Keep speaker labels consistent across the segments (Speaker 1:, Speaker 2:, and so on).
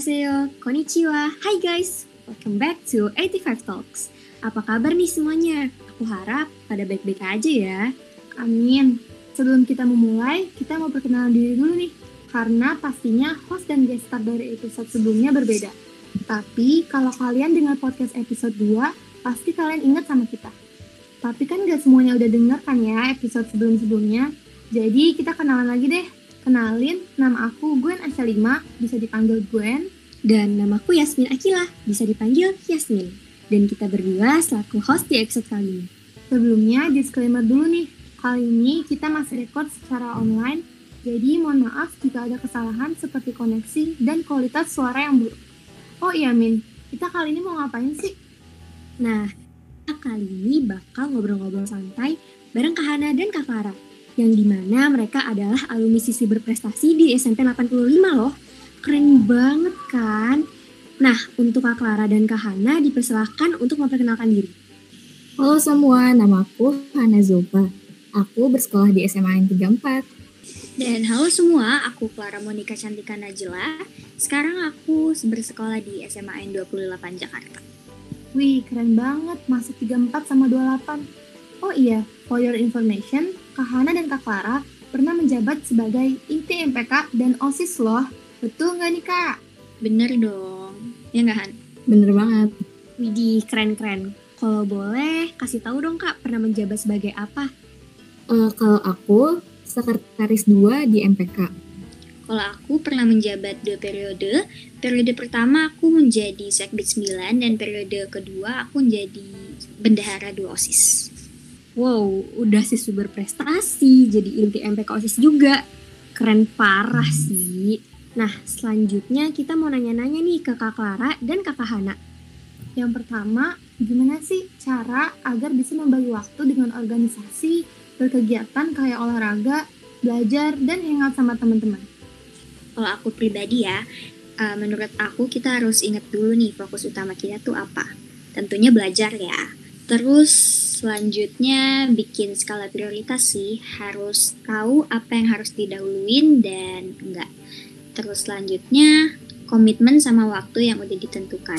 Speaker 1: Annyeonghaseyo, konnichiwa, hai guys, welcome back to 85 Talks. Apa kabar nih semuanya? Aku harap pada baik-baik aja ya.
Speaker 2: Amin. Sebelum kita memulai, kita mau perkenalan diri dulu nih. Karena pastinya host dan guest star dari episode sebelumnya berbeda. Tapi kalau kalian dengar podcast episode 2, pasti kalian ingat sama kita. Tapi kan gak semuanya udah denger kan ya episode sebelum-sebelumnya. Jadi kita kenalan lagi deh. Kenalin, nama aku Gwen 5, bisa dipanggil Gwen.
Speaker 1: Dan namaku Yasmin Akila, bisa dipanggil Yasmin. Dan kita berdua selaku host di episode kali ini.
Speaker 2: Sebelumnya, disclaimer dulu nih. Kali ini kita masih record secara online, jadi mohon maaf jika ada kesalahan seperti koneksi dan kualitas suara yang buruk. Oh iya Min, kita kali ini mau ngapain sih?
Speaker 1: Nah, kita kali ini bakal ngobrol-ngobrol santai bareng Kak Hana dan Kak Clara yang di mana mereka adalah alumni sisi berprestasi di SMP 85 loh. Keren banget kan? Nah, untuk Kak Clara dan Kak Hana dipersilahkan untuk memperkenalkan diri.
Speaker 3: Halo semua, nama aku Hana Zopa. Aku bersekolah di SMA N 34.
Speaker 4: Dan halo semua, aku Clara Monika Cantika Najila. Sekarang aku bersekolah di SMA N 28 Jakarta.
Speaker 2: Wih, keren banget masuk 34 sama 28. Oh iya, for your information, Kak Hana dan Kak Clara pernah menjabat sebagai inti MPK dan OSIS loh. Betul nggak nih Kak?
Speaker 4: Bener dong. Ya nggak Han?
Speaker 3: Bener banget.
Speaker 1: Widih, keren-keren. Kalau boleh, kasih tahu dong Kak, pernah menjabat sebagai apa?
Speaker 3: Uh, kalau aku, sekretaris 2 di MPK.
Speaker 4: Kalau aku pernah menjabat dua periode. Periode pertama aku menjadi Sekbid 9 dan periode kedua aku menjadi bendahara dua OSIS.
Speaker 1: Wow, udah siswa berprestasi, jadi inti MPK OSIS juga. Keren parah sih. Nah, selanjutnya kita mau nanya-nanya nih ke Kak Clara dan Kakak Hana.
Speaker 2: Yang pertama, gimana sih cara agar bisa membagi waktu dengan organisasi, berkegiatan kayak olahraga, belajar, dan hangout sama teman-teman?
Speaker 4: Kalau aku pribadi ya, uh, menurut aku kita harus ingat dulu nih fokus utama kita tuh apa. Tentunya belajar ya. Terus selanjutnya bikin skala prioritas sih, harus tahu apa yang harus didahuluin dan enggak. Terus selanjutnya komitmen sama waktu yang udah ditentukan.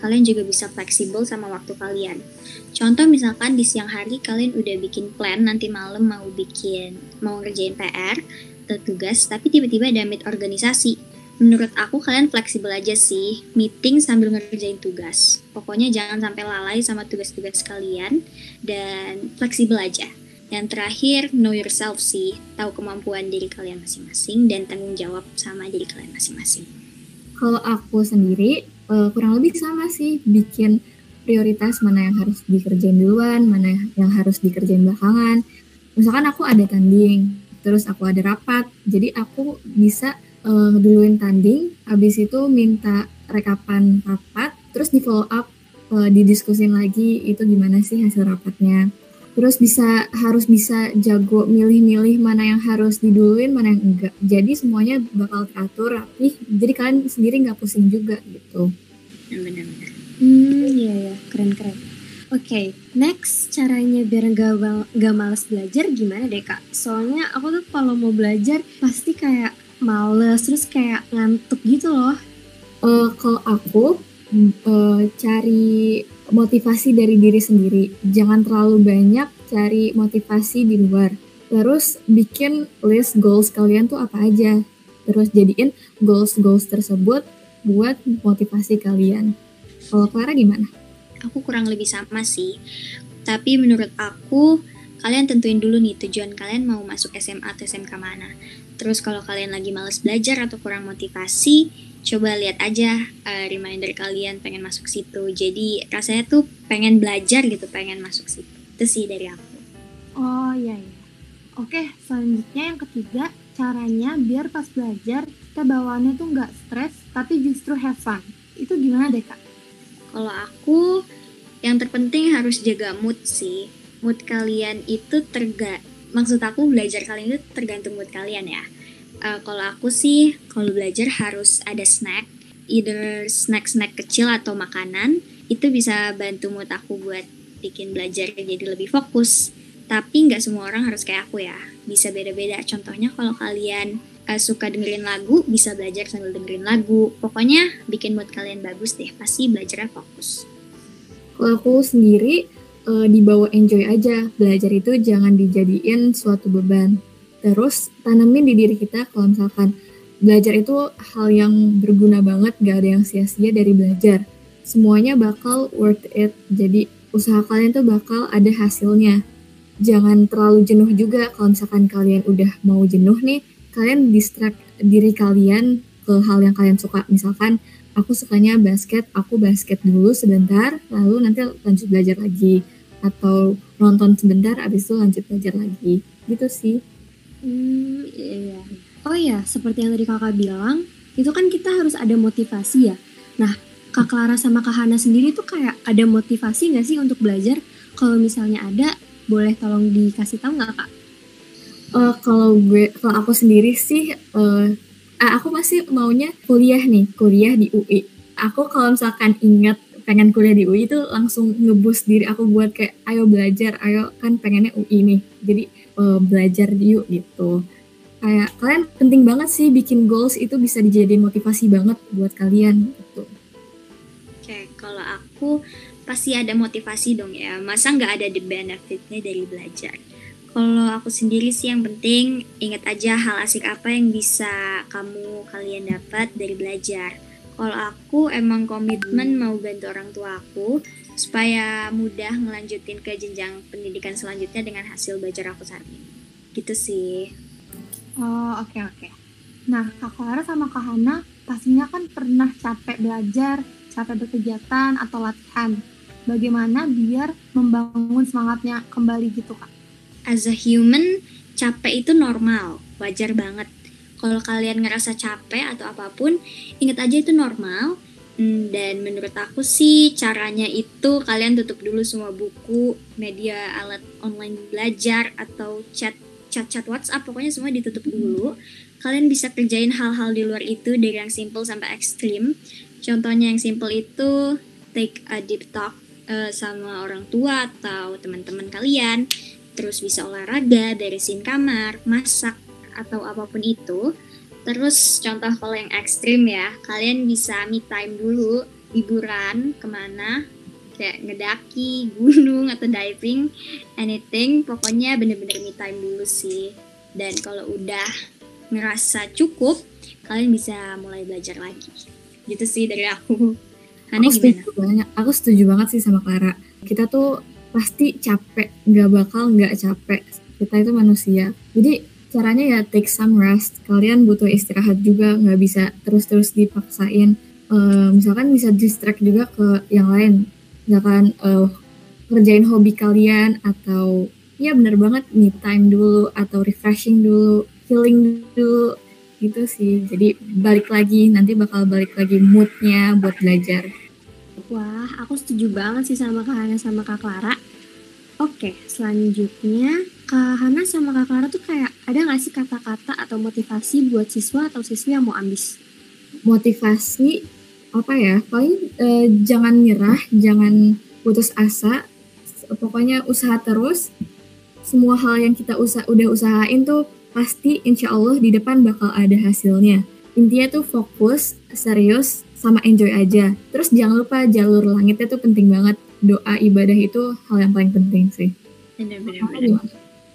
Speaker 4: Kalian juga bisa fleksibel sama waktu kalian. Contoh misalkan di siang hari kalian udah bikin plan nanti malam mau bikin mau ngerjain PR atau tugas, tapi tiba-tiba ada meet organisasi menurut aku kalian fleksibel aja sih meeting sambil ngerjain tugas. Pokoknya jangan sampai lalai sama tugas-tugas kalian dan fleksibel aja. Yang terakhir know yourself sih tahu kemampuan diri kalian masing-masing dan tanggung jawab sama diri kalian masing-masing.
Speaker 3: Kalau aku sendiri uh, kurang lebih sama sih bikin prioritas mana yang harus dikerjain duluan mana yang harus dikerjain belakangan. Misalkan aku ada tanding terus aku ada rapat jadi aku bisa uh, ngeduluin tanding, habis itu minta rekapan rapat, terus di follow up, uh, didiskusin lagi itu gimana sih hasil rapatnya. Terus bisa harus bisa jago milih-milih mana yang harus diduluin, mana yang enggak. Jadi semuanya bakal teratur rapi. Jadi kalian sendiri nggak pusing juga gitu.
Speaker 4: Benar-benar.
Speaker 1: Hmm, iya ya, keren-keren. Oke, okay, next caranya biar gak, gak males belajar gimana deh kak? Soalnya aku tuh kalau mau belajar pasti kayak males terus kayak ngantuk gitu loh.
Speaker 3: Uh, kalau aku uh, cari motivasi dari diri sendiri. Jangan terlalu banyak cari motivasi di luar. Terus bikin list goals kalian tuh apa aja. Terus jadiin goals goals tersebut buat motivasi kalian. Kalau Clara gimana?
Speaker 4: Aku kurang lebih sama sih. Tapi menurut aku kalian tentuin dulu nih tujuan kalian mau masuk SMA atau SMK mana Terus kalau kalian lagi males belajar atau kurang motivasi, coba lihat aja uh, reminder kalian pengen masuk situ. Jadi rasanya tuh pengen belajar gitu, pengen masuk situ. Itu sih dari aku.
Speaker 2: Oh iya iya. Oke, selanjutnya yang ketiga, caranya biar pas belajar kita bawaannya tuh nggak stres, tapi justru have fun. Itu gimana deh kak?
Speaker 4: Kalau aku, yang terpenting harus jaga mood sih. Mood kalian itu terga maksud aku belajar kalian itu tergantung mood kalian ya. Uh, kalau aku sih kalau belajar harus ada snack, either snack-snack kecil atau makanan itu bisa bantu mood aku buat bikin belajar jadi lebih fokus. Tapi nggak semua orang harus kayak aku ya, bisa beda-beda. Contohnya kalau kalian uh, suka dengerin lagu, bisa belajar sambil dengerin lagu. Pokoknya bikin mood kalian bagus deh, pasti belajarnya fokus.
Speaker 3: Kalau aku sendiri uh, dibawa enjoy aja. Belajar itu jangan dijadiin suatu beban. Terus tanamin di diri kita kalau misalkan belajar itu hal yang berguna banget, gak ada yang sia-sia dari belajar. Semuanya bakal worth it. Jadi usaha kalian tuh bakal ada hasilnya jangan terlalu jenuh juga kalau misalkan kalian udah mau jenuh nih kalian distract diri kalian ke hal yang kalian suka misalkan aku sukanya basket aku basket dulu sebentar lalu nanti lanjut belajar lagi atau nonton sebentar abis itu lanjut belajar lagi gitu sih
Speaker 1: hmm, iya. oh ya seperti yang tadi kakak bilang itu kan kita harus ada motivasi ya nah kak Clara sama kak Hana sendiri tuh kayak ada motivasi nggak sih untuk belajar kalau misalnya ada boleh tolong dikasih tahu nggak kak?
Speaker 3: Uh, kalau gue, kalau aku sendiri sih, uh, aku masih maunya kuliah nih, kuliah di UI. Aku kalau misalkan ingat pengen kuliah di UI itu langsung ngebus diri aku buat kayak ayo belajar, ayo kan pengennya UI nih. Jadi uh, belajar UI gitu. Kayak kalian penting banget sih bikin goals itu bisa dijadiin motivasi banget buat kalian gitu.
Speaker 4: Oke, kalau aku pasti ada motivasi dong ya. Masa nggak ada the benefitnya dari belajar? Kalau aku sendiri sih yang penting ingat aja hal asik apa yang bisa kamu kalian dapat dari belajar. Kalau aku emang komitmen mau bantu orang tua aku supaya mudah ngelanjutin ke jenjang pendidikan selanjutnya dengan hasil belajar aku saat ini. Gitu sih.
Speaker 2: Oh oke okay, oke. Okay. Nah Kak Clara sama Kak Hana pastinya kan pernah capek belajar, capek berkegiatan atau latihan bagaimana biar membangun semangatnya kembali gitu kak?
Speaker 4: As a human, capek itu normal, wajar banget. Kalau kalian ngerasa capek atau apa pun, ingat aja itu normal. Hmm, dan menurut aku sih caranya itu kalian tutup dulu semua buku, media alat online belajar atau chat chat-chat WhatsApp pokoknya semua ditutup dulu. Kalian bisa kerjain hal-hal di luar itu dari yang simple sampai ekstrim. Contohnya yang simple itu take a deep talk uh, sama orang tua atau teman-teman kalian, terus bisa olahraga, beresin kamar, masak atau apa pun itu. Terus contoh kalau yang ekstrim ya, kalian bisa me time dulu, liburan ke mana, kayak ngedaki, gunung atau diving, anything, pokoknya bener-bener me time dulu sih. Dan kalau udah ngerasa cukup, kalian bisa mulai belajar lagi. Gitu sih dari aku.
Speaker 3: Hana aku setuju banget. Aku setuju banget sih sama Clara. Kita tuh pasti capek, nggak bakal nggak capek. Kita itu manusia. Jadi caranya ya take some rest. Kalian butuh istirahat juga, nggak bisa terus-terus dipaksain. Uh, misalkan bisa distract juga ke yang lain. Misalkan uh, kerjain hobi kalian atau ya bener banget me time dulu atau refreshing dulu, healing dulu gitu sih jadi balik lagi nanti bakal balik lagi moodnya buat belajar
Speaker 1: wah aku setuju banget sih sama Kak Hana sama Kak Clara oke selanjutnya Kak Hana sama Kak Clara tuh kayak ada nggak sih kata-kata atau motivasi buat siswa atau siswi yang mau ambis
Speaker 3: motivasi apa ya paling eh, jangan nyerah jangan putus asa pokoknya usaha terus semua hal yang kita usah udah usahain tuh pasti insya Allah di depan bakal ada hasilnya. Intinya tuh fokus, serius, sama enjoy aja. Terus jangan lupa jalur langitnya tuh penting banget. Doa ibadah itu hal yang paling penting sih.
Speaker 4: Bener-bener.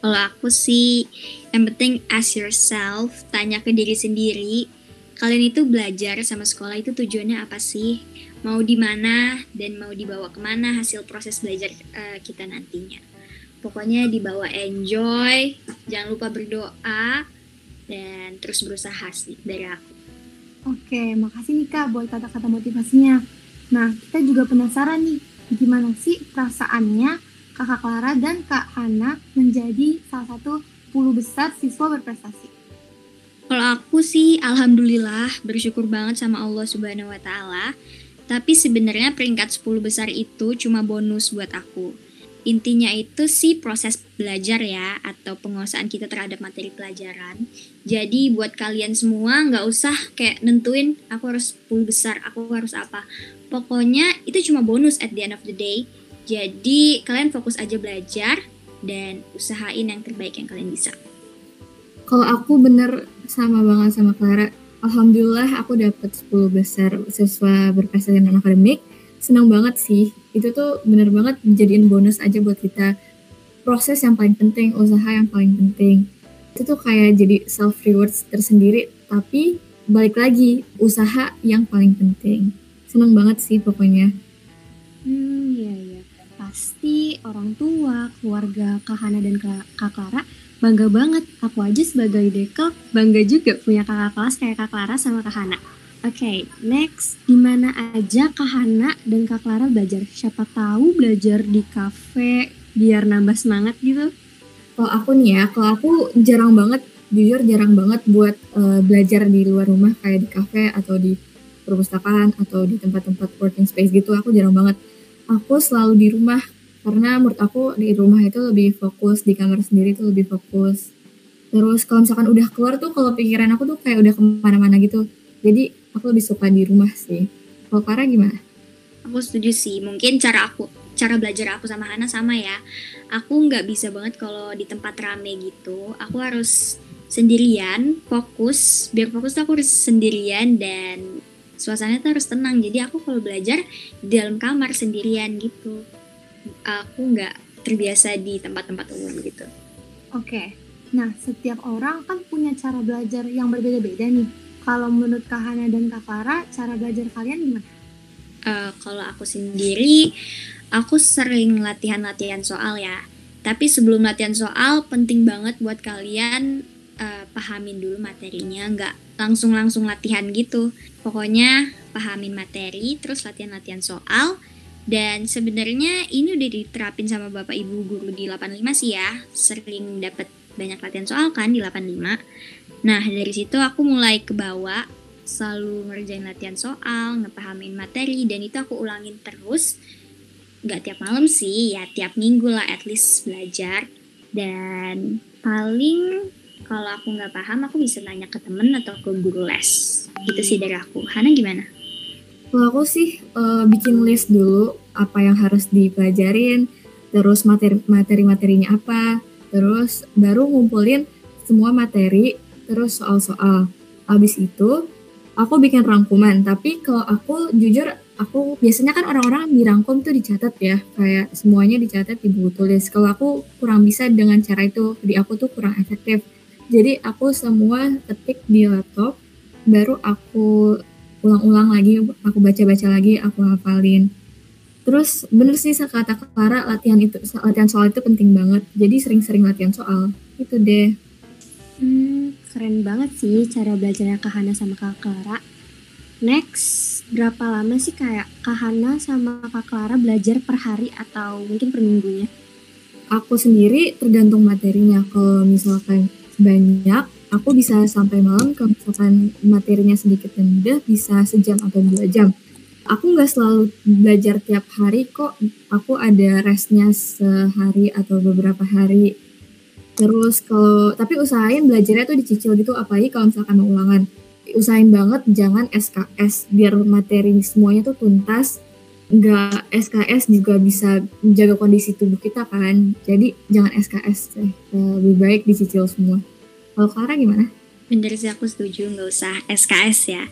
Speaker 4: Kalau aku sih, yang penting ask yourself, tanya ke diri sendiri, kalian itu belajar sama sekolah itu tujuannya apa sih? Mau di mana dan mau dibawa ke mana hasil proses belajar uh, kita nantinya pokoknya dibawa enjoy jangan lupa berdoa dan terus berusaha sih dari aku
Speaker 2: oke makasih nih kak buat kata-kata motivasinya nah kita juga penasaran nih gimana sih perasaannya kakak Clara dan kak Hana menjadi salah satu 10 besar siswa berprestasi
Speaker 4: kalau aku sih alhamdulillah bersyukur banget sama Allah Subhanahu wa taala tapi sebenarnya peringkat 10 besar itu cuma bonus buat aku intinya itu sih proses belajar ya atau penguasaan kita terhadap materi pelajaran. Jadi buat kalian semua nggak usah kayak nentuin aku harus 10 besar, aku harus apa. Pokoknya itu cuma bonus at the end of the day. Jadi kalian fokus aja belajar dan usahain yang terbaik yang kalian bisa.
Speaker 3: Kalau aku bener sama banget sama Clara. Alhamdulillah aku dapat 10 besar siswa berprestasi non akademik. Senang banget sih. Itu tuh bener banget jadiin bonus aja buat kita. Proses yang paling penting, usaha yang paling penting. Itu tuh kayak jadi self rewards tersendiri, tapi balik lagi usaha yang paling penting. Senang banget sih pokoknya.
Speaker 1: Hmm, iya iya. Pasti orang tua, keluarga Kak Hana dan Kak, Clara bangga banget. Aku aja sebagai dekel bangga juga punya kakak kelas kayak Kak Clara sama Kak Hana. Oke, okay, next. Di mana aja Kak Hana dan Kak Clara belajar? Siapa tahu belajar di kafe biar nambah semangat gitu.
Speaker 3: Kalau aku nih ya, kalau aku jarang banget, jujur jarang banget buat uh, belajar di luar rumah kayak di kafe atau di perpustakaan atau di tempat-tempat working space gitu. Aku jarang banget. Aku selalu di rumah karena menurut aku di rumah itu lebih fokus di kamar sendiri itu lebih fokus terus kalau misalkan udah keluar tuh kalau pikiran aku tuh kayak udah ke mana-mana gitu jadi aku lebih suka di rumah sih kalau Farah gimana?
Speaker 4: Aku setuju sih mungkin cara aku cara belajar aku sama Hana sama ya aku nggak bisa banget kalau di tempat rame gitu aku harus sendirian fokus biar fokus tuh aku harus sendirian dan suasananya tuh harus tenang jadi aku kalau belajar di dalam kamar sendirian gitu aku nggak terbiasa di tempat-tempat umum gitu.
Speaker 2: Oke, okay. nah setiap orang kan punya cara belajar yang berbeda-beda nih. Kalau menurut Kak Hana dan Kak Farah, cara belajar kalian gimana?
Speaker 4: Uh, kalau aku sendiri, aku sering latihan-latihan soal ya. Tapi sebelum latihan soal, penting banget buat kalian pahamin dulu materinya, nggak langsung-langsung latihan gitu. Pokoknya pahamin materi, terus latihan-latihan soal, dan sebenarnya ini udah diterapin sama Bapak Ibu guru di 85 sih ya. Sering dapat banyak latihan soal kan di 85. Nah, dari situ aku mulai ke bawah selalu ngerjain latihan soal, ngepahamin materi dan itu aku ulangin terus. Gak tiap malam sih, ya tiap minggu lah at least belajar. Dan paling kalau aku nggak paham aku bisa nanya ke temen atau ke guru les. Itu sih dari aku. Hana gimana?
Speaker 3: Kalau aku sih uh, bikin list dulu apa yang harus dipelajarin, terus materi materi-materinya apa, terus baru ngumpulin semua materi, terus soal-soal. Habis itu aku bikin rangkuman, tapi kalau aku jujur aku biasanya kan orang-orang dirangkum tuh dicatat ya, kayak semuanya dicatat di buku tulis. Kalau aku kurang bisa dengan cara itu, di aku tuh kurang efektif. Jadi aku semua ketik di laptop, baru aku ulang-ulang lagi aku baca-baca lagi aku hafalin. Terus bener sih kata Clara latihan itu latihan soal itu penting banget. Jadi sering-sering latihan soal. Itu deh.
Speaker 1: Hmm, keren banget sih cara belajarnya Kak Hana sama Kak Clara. Next berapa lama sih kayak Kak Hana sama Kak Clara belajar per hari atau mungkin per minggunya?
Speaker 3: Aku sendiri tergantung materinya. Kalau misalkan banyak. Aku bisa sampai malam kalau misalkan materinya sedikit dan mudah bisa sejam atau dua jam. Aku nggak selalu belajar tiap hari kok. Aku ada restnya sehari atau beberapa hari. Terus kalau tapi usahain belajarnya tuh dicicil gitu apalagi kalau misalkan mau ulangan. Usahain banget jangan SKS biar materi semuanya tuh tuntas. Nggak SKS juga bisa menjaga kondisi tubuh kita kan. Jadi jangan SKS deh lebih baik dicicil semua kalau Clara gimana?
Speaker 4: Bener sih aku setuju nggak usah SKS ya.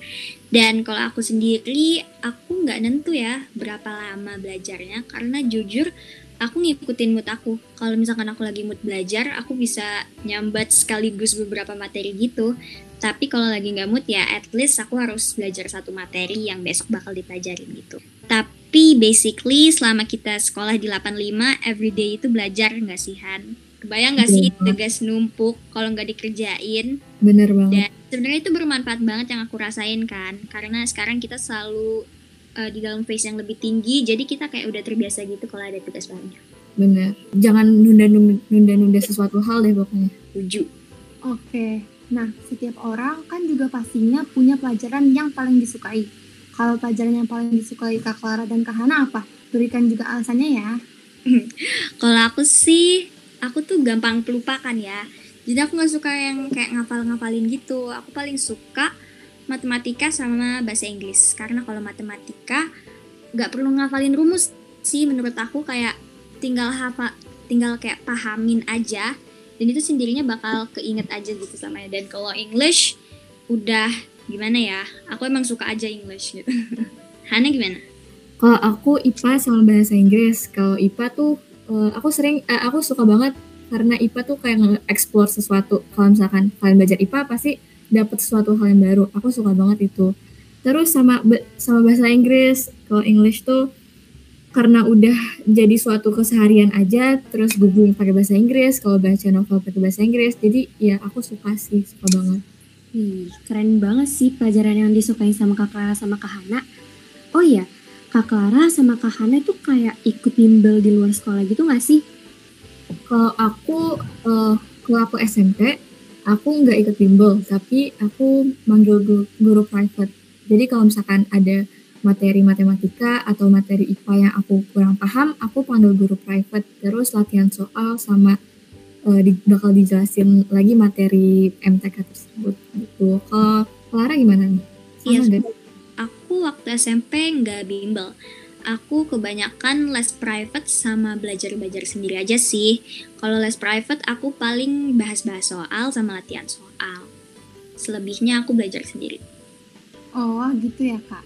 Speaker 4: Dan kalau aku sendiri aku nggak nentu ya berapa lama belajarnya karena jujur aku ngikutin mood aku. Kalau misalkan aku lagi mood belajar, aku bisa nyambat sekaligus beberapa materi gitu. Tapi kalau lagi nggak mood ya, at least aku harus belajar satu materi yang besok bakal dipelajarin gitu. Tapi basically selama kita sekolah di 85, everyday itu belajar nggak sih Han? Kebayang gak sih iya. tugas numpuk kalau nggak dikerjain?
Speaker 3: Bener banget. Dan
Speaker 4: sebenarnya itu bermanfaat banget yang aku rasain kan, karena sekarang kita selalu uh, di dalam phase yang lebih tinggi, jadi kita kayak udah terbiasa gitu kalau ada tugas banyak.
Speaker 3: Bener. Jangan nunda-nunda sesuatu hal deh pokoknya.
Speaker 4: Tujuh.
Speaker 2: Oke. Nah, setiap orang kan juga pastinya punya pelajaran yang paling disukai. Kalau pelajaran yang paling disukai Kak Clara dan Kak Hana apa? Berikan juga alasannya ya.
Speaker 4: kalau aku sih aku tuh gampang pelupakan ya. Jadi aku nggak suka yang kayak ngafal-ngafalin gitu. Aku paling suka matematika sama bahasa Inggris. Karena kalau matematika nggak perlu ngafalin rumus sih menurut aku. Kayak tinggal hafal tinggal kayak pahamin aja. Dan itu sendirinya bakal keinget aja gitu selamanya dan kalau English udah gimana ya? Aku emang suka aja English gitu. Hana gimana?
Speaker 3: Kalau aku IPA sama bahasa Inggris. Kalau IPA tuh eh, aku sering eh, aku suka banget karena IPA tuh kayak nge-explore sesuatu. Kalau misalkan kalian belajar IPA pasti dapat sesuatu hal yang baru. Aku suka banget itu. Terus sama sama bahasa Inggris. Kalau English tuh karena udah jadi suatu keseharian aja terus googling pakai bahasa Inggris kalau baca novel pakai bahasa Inggris jadi ya aku suka sih suka banget
Speaker 1: Wih, keren banget sih pelajaran yang disukain sama Kak Clara sama Kak Hana. Oh iya, Kak Clara sama Kak Hana itu kayak ikut bimbel di luar sekolah gitu gak sih?
Speaker 3: Kalau aku, eh, kalau aku SMP, aku nggak ikut bimbel, tapi aku manggil guru, guru private. Jadi kalau misalkan ada materi matematika atau materi IPA yang aku kurang paham, aku panggil guru private, terus latihan soal sama eh, di- bakal dijelasin lagi materi MTK tersebut gitu. Kalau Clara gimana
Speaker 4: Iya,
Speaker 3: nggak?
Speaker 4: Aku waktu SMP nggak bimbel aku kebanyakan les private sama belajar-belajar sendiri aja sih kalau les private aku paling bahas-bahas soal sama latihan soal selebihnya aku belajar sendiri
Speaker 2: Oh gitu ya kak.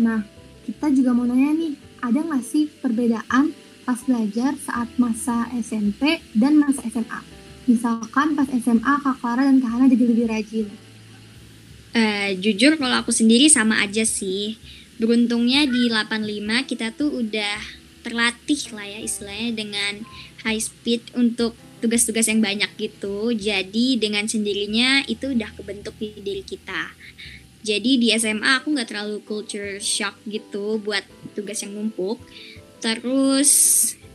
Speaker 2: Nah kita juga mau nanya nih, ada nggak sih perbedaan pas belajar saat masa SMP dan masa SMA? Misalkan pas SMA Kak Clara dan Kak Hana jadi lebih rajin.
Speaker 4: Eh, jujur kalau aku sendiri sama aja sih. Beruntungnya di 85 kita tuh udah terlatih lah ya istilahnya dengan high speed untuk tugas-tugas yang banyak gitu. Jadi dengan sendirinya itu udah kebentuk di diri kita. Jadi di SMA aku nggak terlalu culture shock gitu buat tugas yang numpuk. Terus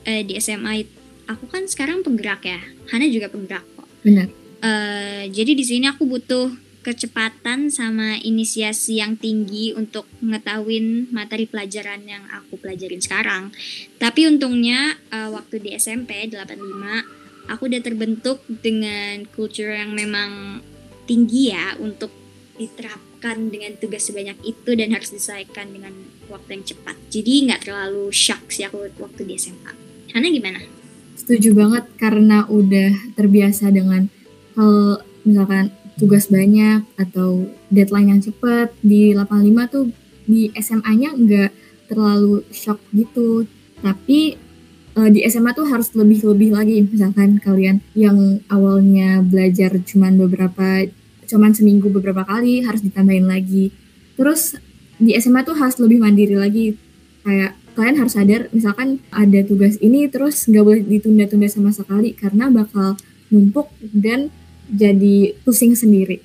Speaker 4: eh, di SMA aku kan sekarang penggerak ya. Hana juga penggerak kok.
Speaker 3: Benar.
Speaker 4: Eh, jadi di sini aku butuh kecepatan sama inisiasi yang tinggi untuk mengetahui materi pelajaran yang aku pelajarin sekarang. Tapi untungnya eh, waktu di SMP 85 aku udah terbentuk dengan culture yang memang tinggi ya untuk diterapkan dengan tugas sebanyak itu dan harus diselesaikan dengan waktu yang cepat. Jadi nggak terlalu shock sih aku waktu di SMA. Hana gimana?
Speaker 3: Setuju banget karena udah terbiasa dengan hal misalkan tugas banyak atau deadline yang cepet. Di 85 tuh di SMA-nya nggak terlalu shock gitu. Tapi eh, di SMA tuh harus lebih-lebih lagi. Misalkan kalian yang awalnya belajar cuman beberapa cuman seminggu beberapa kali harus ditambahin lagi. Terus di SMA tuh harus lebih mandiri lagi. Kayak kalian harus sadar misalkan ada tugas ini terus nggak boleh ditunda-tunda sama sekali karena bakal numpuk dan jadi pusing sendiri.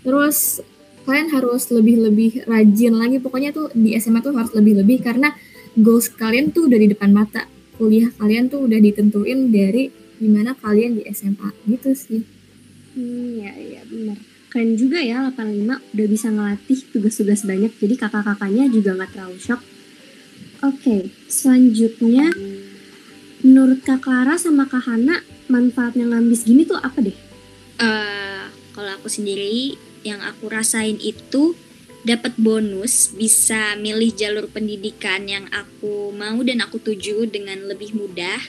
Speaker 3: Terus kalian harus lebih-lebih rajin lagi pokoknya tuh di SMA tuh harus lebih-lebih karena goals kalian tuh udah di depan mata. Kuliah kalian tuh udah ditentuin dari gimana kalian di SMA gitu sih.
Speaker 1: Hmm, ya, ya benar. Keren juga ya 85 udah bisa ngelatih tugas-tugas banyak jadi kakak-kakaknya juga nggak terlalu shock. Oke, selanjutnya menurut Kak Clara sama Kak Hana manfaatnya ngambis gini tuh apa deh?
Speaker 4: Eh kalau aku sendiri yang aku rasain itu dapat bonus bisa milih jalur pendidikan yang aku mau dan aku tuju dengan lebih mudah.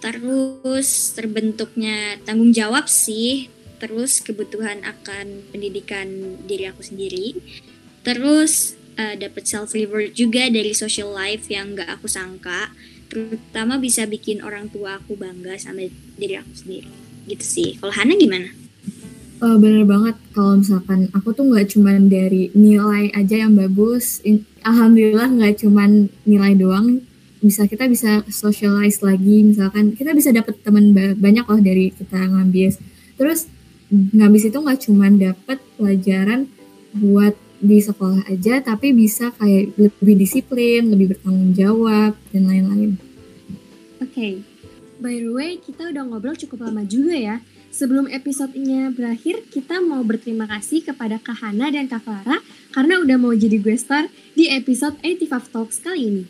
Speaker 4: Terus terbentuknya tanggung jawab sih, terus kebutuhan akan pendidikan diri aku sendiri. Terus eh, dapat self reward juga dari social life yang gak aku sangka, terutama bisa bikin orang tua aku bangga sama diri aku sendiri gitu sih. Kalau Hana gimana?
Speaker 3: Eh, bener banget. Kalau misalkan aku tuh nggak cuman dari nilai aja yang bagus In- alhamdulillah nggak cuman nilai doang. Bisa kita bisa socialize lagi. Misalkan kita bisa dapet teman ba- banyak loh dari kita ngambis terus ngambis itu nggak cuman dapet pelajaran buat di sekolah aja tapi bisa kayak lebih disiplin lebih bertanggung jawab dan lain-lain.
Speaker 1: Oke, by the way kita udah ngobrol cukup lama juga ya. Sebelum episodenya berakhir, kita mau berterima kasih kepada Kak Hana dan Kak Clara karena udah mau jadi guest star di episode 85 Talks kali ini.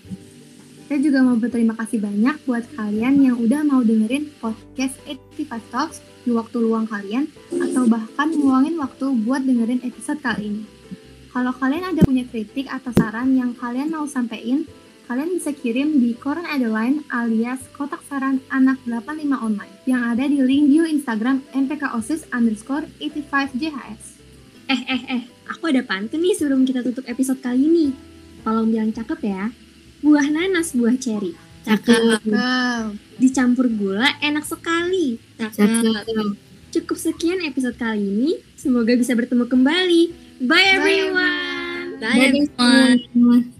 Speaker 2: Saya juga mau berterima kasih banyak buat kalian yang udah mau dengerin podcast 85 Talks di waktu luang kalian atau bahkan ngeluangin waktu buat dengerin episode kali ini. Kalau kalian ada punya kritik atau saran yang kalian mau sampein, kalian bisa kirim di Koran Adeline alias Kotak Saran Anak 85 Online yang ada di link bio Instagram mpkosis underscore 85JHS.
Speaker 1: Eh, eh, eh, aku ada pantun nih sebelum kita tutup episode kali ini. Tolong bilang cakep ya. Buah nanas, buah ceri.
Speaker 4: Cakep.
Speaker 1: Dicampur gula, enak sekali.
Speaker 4: Cakep.
Speaker 1: Cukup sekian episode kali ini. Semoga bisa bertemu kembali. Bye everyone!
Speaker 4: Bye everyone.